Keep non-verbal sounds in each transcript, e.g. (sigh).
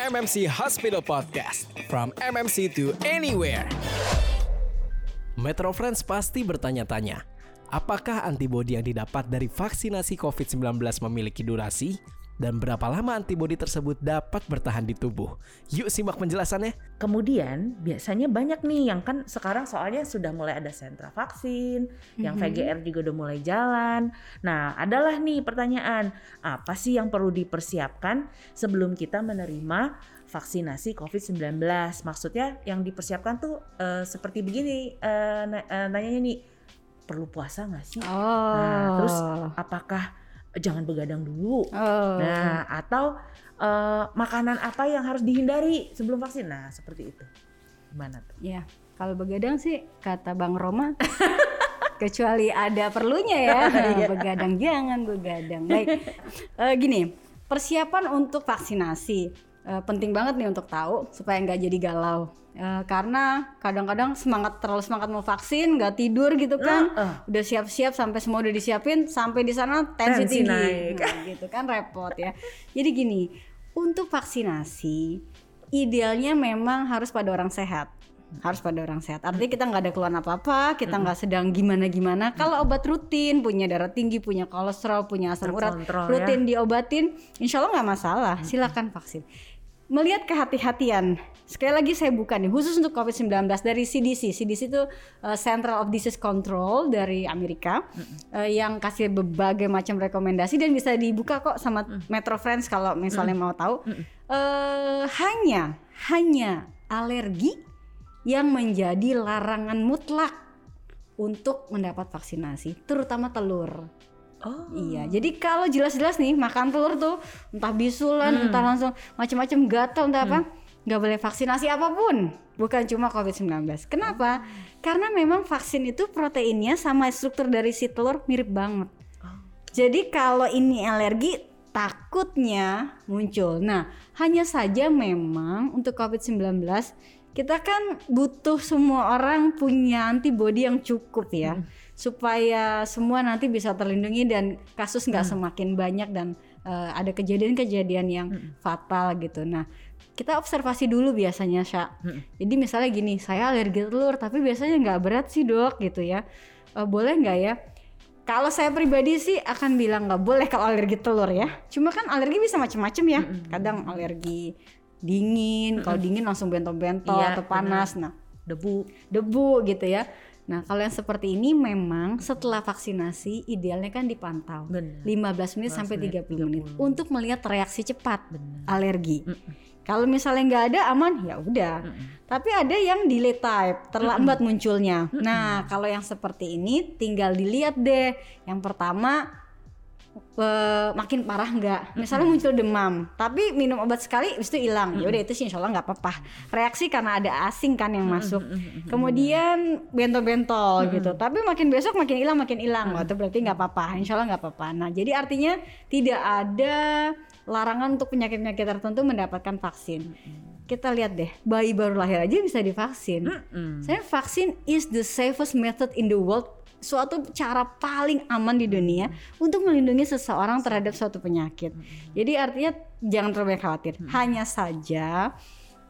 MMC Hospital Podcast. From MMC to anywhere. Metro Friends pasti bertanya-tanya, apakah antibodi yang didapat dari vaksinasi COVID-19 memiliki durasi? Dan berapa lama antibodi tersebut dapat bertahan di tubuh? Yuk simak penjelasannya. Kemudian biasanya banyak nih yang kan sekarang soalnya sudah mulai ada sentra vaksin, yang Mhm. VGR juga udah mulai jalan. Nah, adalah nih pertanyaan, apa sih yang perlu dipersiapkan sebelum kita menerima vaksinasi COVID-19? Maksudnya yang dipersiapkan tuh eh, seperti begini, eh, na- eh, nanyanya nih, perlu puasa nggak sih? Oh. Nah, terus apakah jangan begadang dulu? Oh. Nah, atau eh, makanan apa yang harus dihindari sebelum vaksin? Nah, seperti itu. Gimana tuh? Ya, kalau begadang sih kata Bang Roma (laughs) kecuali ada perlunya ya. (laughs) Iya. begadang jangan begadang. Baik. Eh, gini, persiapan untuk vaksinasi eh, penting banget nih untuk tahu supaya nggak jadi galau. Eh, karena kadang-kadang semangat terlalu semangat mau vaksin nggak tidur gitu kan. Heeh. udah siap-siap sampai semua udah disiapin sampai di sana tensi, Tensi tinggi. naik. Nah, gitu kan repot ya. Jadi gini untuk vaksinasi idealnya memang harus pada orang sehat. Harus pada orang sehat. Artinya kita nggak ada keluhan apa-apa kita nggak sedang gimana-gimana. Kalau obat rutin punya darah tinggi punya kolesterol punya asam urat ya. rutin diobatin insya Allah nggak masalah. Silakan vaksin melihat kehati-hatian. Sekali lagi saya buka nih khusus untuk COVID-19 dari CDC CDC itu uh, Central of Disease Control dari Amerika uh, yang kasih berbagai macam rekomendasi dan bisa dibuka kok sama Metro Friends kalau misalnya mau tahu. Eh, hanya hanya alergi yang menjadi larangan mutlak untuk mendapat vaksinasi terutama telur Oh. Iya, jadi kalau jelas-jelas nih makan telur tuh entah bisulan, Hmm. entah langsung macam-macam gatal, entah apa, nggak boleh vaksinasi apa pun, bukan cuma COVID-19. Kenapa? Karena memang vaksin itu proteinnya sama struktur dari si telur mirip banget. Jadi kalau ini alergi takutnya muncul. Nah, hanya saja memang untuk COVID-19 kita kan butuh semua orang punya antibodi yang cukup ya. Supaya semua nanti bisa terlindungi dan kasus nggak semakin banyak dan eh, ada kejadian-kejadian yang fatal gitu. Nah, kita observasi dulu biasanya, Sya. Jadi misalnya gini, saya alergi telur tapi biasanya nggak berat sih dok gitu ya. Eh, boleh nggak ya? Kalau saya pribadi sih akan bilang nggak boleh kalau alergi telur ya. Cuma kan alergi bisa macam-macam ya. Kadang alergi dingin, kalau dingin langsung bentol-bentol Iya, atau panas. Nah, Debu. debu gitu ya. Nah, kalau yang seperti ini memang setelah vaksinasi idealnya kan dipantau Benar. 15 menit sampai 30 menit untuk melihat reaksi cepat Benar. alergi. Kalau misalnya nggak ada aman ya udah. Tapi ada yang delay type, terlambat munculnya. Nah, kalau yang seperti ini tinggal dilihat deh. Yang pertama eh, makin parah nggak? Misalnya muncul demam, tapi minum obat sekali habis itu hilang. Ya udah itu sih insya Allah nggak apa-apa. Reaksi karena ada asing kan yang masuk. Kemudian bentol-bentol gitu. Tapi makin besok makin hilang makin hilang. Wah, itu berarti nggak apa-apa. Insya Allah nggak apa-apa. Nah, jadi artinya tidak ada larangan untuk penyakit-penyakit tertentu mendapatkan vaksin. Kita lihat deh, bayi baru lahir aja bisa divaksin. Mm-mm. Saya vaksin is the safest method in the world. Suatu cara paling aman di dunia untuk melindungi seseorang terhadap suatu penyakit. Jadi artinya jangan terlalu khawatir. Hanya saja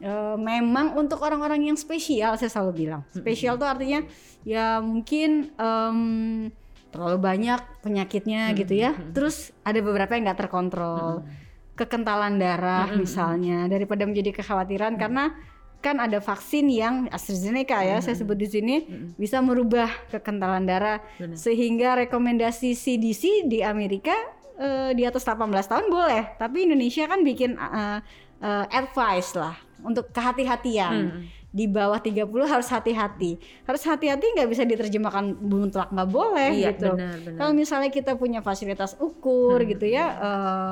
eh, memang untuk orang-orang yang spesial saya selalu bilang. Spesial tuh artinya ya mungkin em, terlalu banyak penyakitnya gitu ya. Terus ada beberapa yang nggak terkontrol. Kekentalan darah misalnya daripada menjadi kekhawatiran karena kan ada vaksin yang AstraZeneca ya saya sebut di sini bisa merubah kekentalan darah. Benar. sehingga rekomendasi CDC di Amerika eh, di atas 18 tahun boleh. Tapi Indonesia kan bikin eh, eh, advice lah untuk kehati-hatian di bawah 30 harus hati-hati harus hati-hati nggak bisa diterjemahkan mutlak nggak boleh Iya, gitu benar, benar. kalau misalnya kita punya fasilitas ukur gitu ya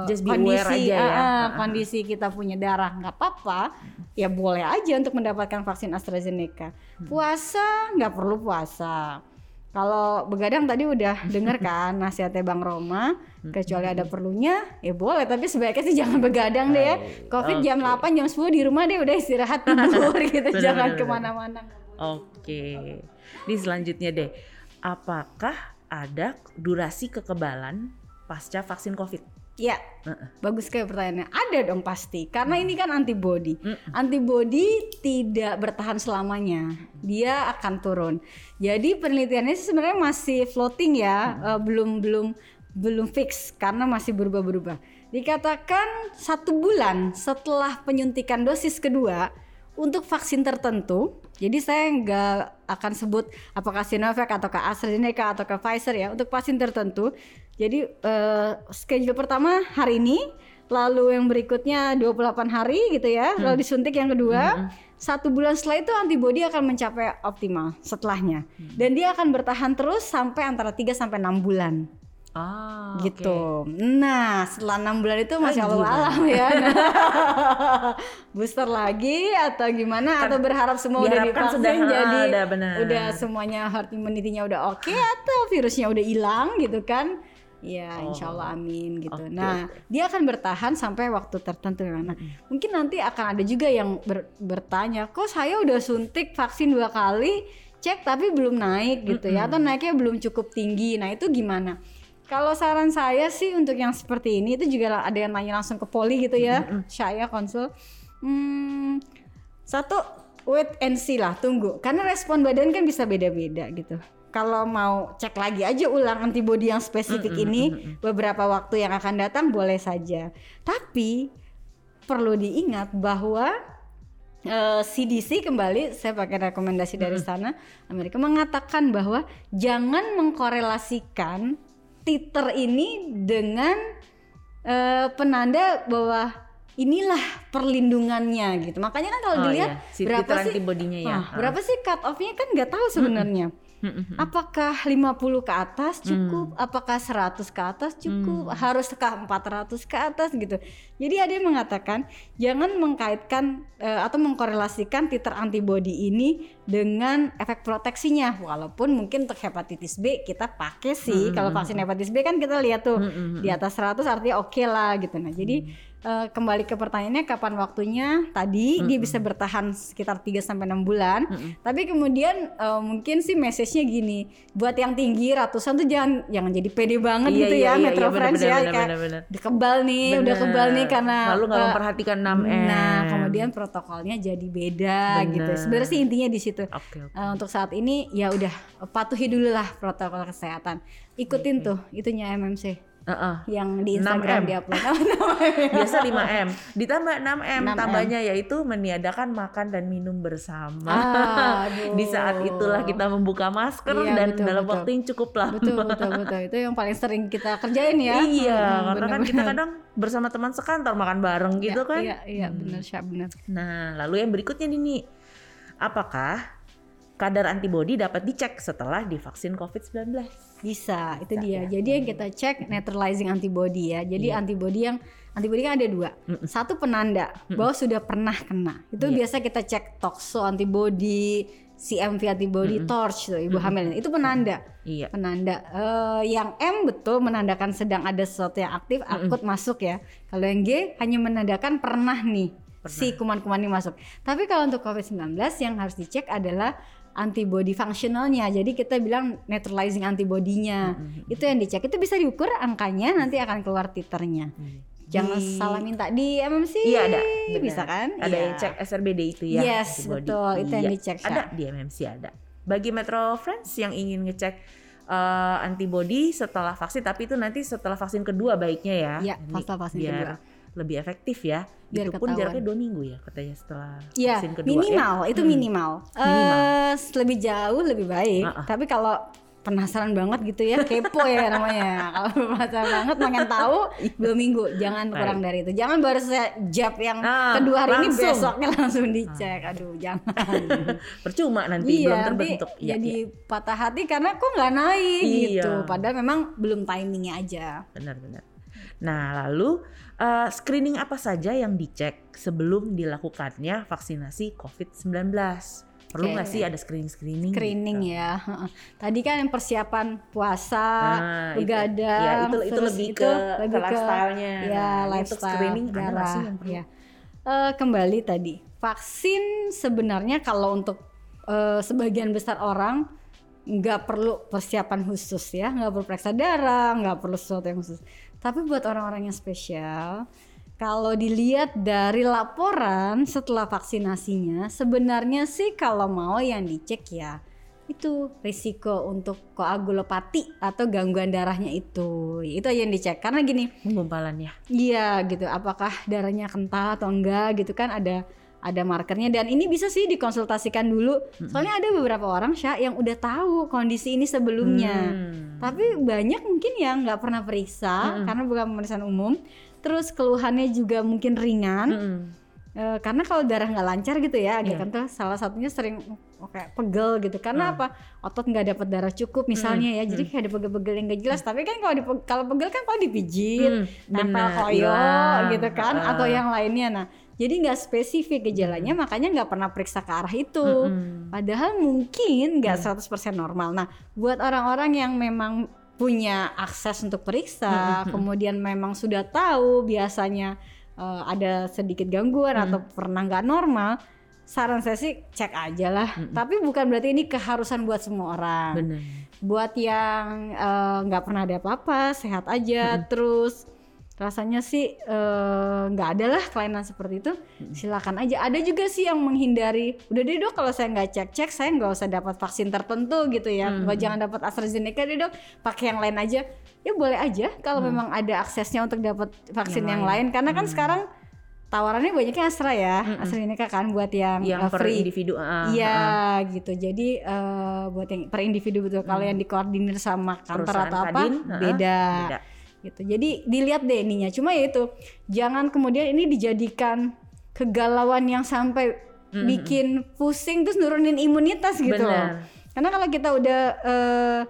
Just aware kondisi aja ya. ah. kondisi kita punya darah nggak apa-apa ya boleh aja untuk mendapatkan vaksin AstraZeneca puasa nggak perlu puasa kalau begadang tadi udah (laughs) denger kan nasihatnya Bang Roma kecuali ada perlunya ya boleh. Tapi sebaiknya sih jangan begadang deh ya. Covid jam 8 jam 10 di rumah deh udah istirahat tidur (laughs) gitu. Benar, jangan ke mana-mana. Oke. Ini selanjutnya deh. Apakah ada durasi kekebalan pasca vaksin COVID? Ya, bagus sekali pertanyaannya. Ada dong pasti, karena ini kan antibody. Antibody tidak bertahan selamanya, dia akan turun. Jadi penelitiannya sebenarnya masih floating ya, eh, belum belum belum fix karena masih berubah-berubah. Dikatakan satu bulan setelah penyuntikan dosis kedua untuk vaksin tertentu. Jadi saya nggak akan sebut apakah Sinovac atau ke AstraZeneca atau ke Pfizer ya untuk vaksin tertentu. Jadi eh, schedule pertama hari ini, lalu yang berikutnya 28 hari gitu ya, lalu disuntik yang kedua. Satu bulan setelah itu antibodi akan mencapai optimal setelahnya. Dan dia akan bertahan terus sampai antara 3 sampai 6 bulan Ah, gitu. Nah, setelah enam bulan itu masya Allah alam ya. (laughs) Booster lagi atau gimana? atau berharap semua udah divaksin sudah, ah, jadi udah benar. udah semuanya herd immunity-nya udah oke atau virusnya udah hilang gitu kan? Ya, insya Allah amin gitu. Oh, Oke, nah, dia akan bertahan sampai waktu tertentu memang. Nah, mungkin nanti akan ada juga yang ber- bertanya, kok saya udah suntik vaksin dua kali, cek tapi belum naik gitu ya, atau naiknya belum cukup tinggi. Nah, itu gimana? Kalau saran saya sih untuk yang seperti ini itu juga ada yang nanya langsung ke poli gitu ya, saya konsul. Hmm, satu wait and see lah, tunggu. Karena respon badan kan bisa beda-beda gitu. Kalau mau cek lagi aja ulang antibodi yang spesifik ini beberapa waktu yang akan datang boleh saja. Tapi perlu diingat bahwa eh, CDC kembali saya pakai rekomendasi dari sana Amerika mengatakan bahwa jangan mengkorelasikan titer ini dengan eh, penanda bahwa inilah perlindungannya gitu. Makanya kan kalau Oh, dilihat iya. Si berapa sih antibodinya ya. Ah, berapa sih cut off-nya kan nggak tahu sebenarnya. Apakah 50 ke atas cukup? Apakah 100 ke atas cukup? Haruskah 400 ke atas gitu. Jadi ada yang mengatakan jangan mengkaitkan eh, atau mengkorelasikan titer antibody ini dengan efek proteksinya. Walaupun mungkin untuk hepatitis B kita pakai sih. Kalau vaksin hepatitis B kan kita lihat tuh di atas 100 artinya oke lah gitu. Nah, jadi eh, kembali ke pertanyaannya kapan waktunya? Tadi dia bisa bertahan sekitar 3 sampai 6 bulan. Tapi kemudian eh, mungkin sih message-nya gini, buat yang tinggi ratusan tuh jangan jangan jadi pede banget Iya, gitu iya, ya iya, Metro iya, Friends ya benar, kayak benar. udah kebal nih, udah Benar. kebal nih karena Lalu nggak eh, memperhatikan 6M. Nah, kemudian protokolnya jadi beda gitu. Benar. Sebenarnya sih intinya di situ. Oke, oke. Eh, untuk saat ini ya udah patuhi dulu lah protokol kesehatan. Ikutin tuh itunya MMC Heeh. yang di 6M. Instagram diupload. (laughs) Biasa 5M, ditambah 6M, 6M. tambahnya yaitu meniadakan makan dan minum bersama. Aduh. Di saat itulah kita membuka masker Iya, dan betul, dalam betul. waktu yang cukup lama. betul (laughs) betul betul itu yang paling sering kita kerjain ya. Iya, Hmm, karena kan kita kadang bersama teman sekantor makan bareng gitu kan. Iya iya benar Syah benar. Nah, lalu yang berikutnya nih, apakah kadar antibodi dapat dicek setelah divaksin COVID-19? Bisa, itu Bisa, dia. ya. Jadi yang kita cek neutralizing antibody ya. Jadi Iya. antibody yang antibody kan ada dua. Satu penanda bahwa sudah pernah kena. Itu Iya. biasa kita cek toxo antibody, CMV antibody, torch tuh ibu hamil. Itu penanda. Iya. Penanda. Eh, yang M betul menandakan sedang ada sesuatu yang aktif, akut masuk ya. Kalau yang G hanya menandakan pernah nih si kuman-kuman ini masuk. Tapi kalau untuk COVID-19 yang harus dicek adalah antibody functionalnya. Jadi kita bilang neutralizing antibodinya. Itu yang dicek. Itu bisa diukur angkanya nanti akan keluar titernya. Jangan Di- salah minta di MMC. Iya ada, benar. Bisa kan? Ada Iya. yang cek SRBD itu ya. Yes, antibody. betul. Itu yang Iya, dicek, Ada di MMC ada. Bagi Metro Friends yang ingin ngecek eh, antibody setelah vaksin, tapi itu nanti setelah vaksin kedua baiknya ya. Iya, setelah vaksin biar kedua. Lebih efektif ya. Biar itu pun ketahuan. jaraknya dua minggu ya katanya setelah Iya, vaksin kedua. minimal ya. itu Hmm. minimal. Minimal. Eh, lebih jauh lebih baik. Ah, ah. Tapi kalau penasaran banget gitu ya, kepo ya namanya. (laughs) Kalau penasaran banget pengen tahu dua minggu, jangan kurang dari itu. Jangan baru saya jab yang Ah, kedua hari ini langsung. besoknya langsung dicek. Aduh, jangan. (laughs) Percuma nanti belum iya, nanti terbentuk. Iya, jadi iya. patah hati karena kok nggak naik Iya. gitu. Padahal memang belum timingnya aja. Benar-benar. Nah, lalu eh, screening apa saja yang dicek sebelum dilakukannya vaksinasi COVID-19? Perlu nggak sih ada screening-screening? Screening gitu? ya. heeh. Tadi kan yang persiapan puasa, Nah, itu. begadang, Ya, itu- itu lebih ke- ke lifestyle-nya. Ya, Nah, ini untuk lifestyle, screening ada sih yang perlu? ya. Eh, kembali tadi, vaksin sebenarnya kalau untuk eh, sebagian besar orang nggak perlu persiapan khusus ya, nggak perlu periksa darah, nggak perlu sesuatu yang khusus. Tapi buat orang-orang yang spesial, kalau dilihat dari laporan setelah vaksinasinya, sebenarnya sih kalau mau yang dicek ya itu risiko untuk koagulopati atau gangguan darahnya itu itu aja yang dicek karena gini Penggumpalan ya. Iya gitu, apakah darahnya kental atau enggak gitu kan ada ada markernya dan ini bisa sih dikonsultasikan dulu. Soalnya ada beberapa orang Syah yang udah tahu kondisi ini sebelumnya. Hmm. Tapi banyak mungkin yang nggak pernah periksa karena bukan pemeriksaan umum. Terus keluhannya juga mungkin ringan. Mm-mm. Eh, karena kalau darah nggak lancar gitu ya agak Iya. kental salah satunya sering kayak pegel gitu karena apa otot nggak dapat darah cukup misalnya ya jadi kayak ada pegel-pegel yang nggak jelas tapi kan kalau dipe- kalau pegel kan kalau dipijit Hmm, nempel koyo hilang. gitu kan Heeh. atau yang lainnya nah jadi nggak spesifik gejalanya makanya nggak pernah periksa ke arah itu Mm-mm. padahal mungkin nggak Hmm. 100% normal nah buat orang-orang yang memang punya akses untuk periksa Hmm, kemudian memang sudah tahu biasanya eh, ada sedikit gangguan Hmm. atau pernah nggak normal saran saya sih cek aja lah tapi bukan berarti ini keharusan buat semua orang Benar. buat yang eh, nggak pernah ada apa-apa sehat aja terus rasanya sih eh, nggak ada lah kelainan seperti itu silakan aja ada juga sih yang menghindari udah deh dok kalau saya nggak cek cek saya nggak usah dapat vaksin tertentu gitu ya nggak jangan dapat AstraZeneca deh dok pakai yang lain aja ya boleh aja kalau memang ada aksesnya untuk dapat vaksin yang, Yang lain. karena kan sekarang tawarannya banyaknya Astra ya AstraZeneca kan buat yang, Yang per free individu. ah, Iya ah. gitu. Jadi eh, buat yang per individu betul. Kalau yang dikoordinir sama kantor Perusahaan atau apa Kadin, ah, beda. beda. Gitu. Jadi dilihat deh ininya. Cuma ya itu jangan kemudian ini dijadikan kegalauan yang sampai bikin pusing terus nurunin imunitas gitu loh. Benar. Karena kalau kita udah eh,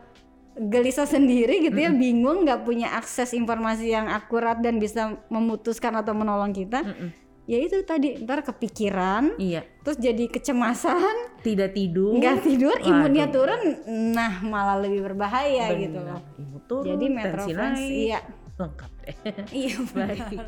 gelisah sendiri gitu ya, bingung nggak punya akses informasi yang akurat dan bisa memutuskan atau menolong kita, Mm-mm. ya itu tadi ntar kepikiran, Iya. terus jadi kecemasan, Tidak tidur. nggak tidur, Waduh. imunnya turun, nah malah lebih berbahaya Benar. gitu loh. Imun turun, Jadi naik. iya, Lengkap deh. iya. (laughs) Baik.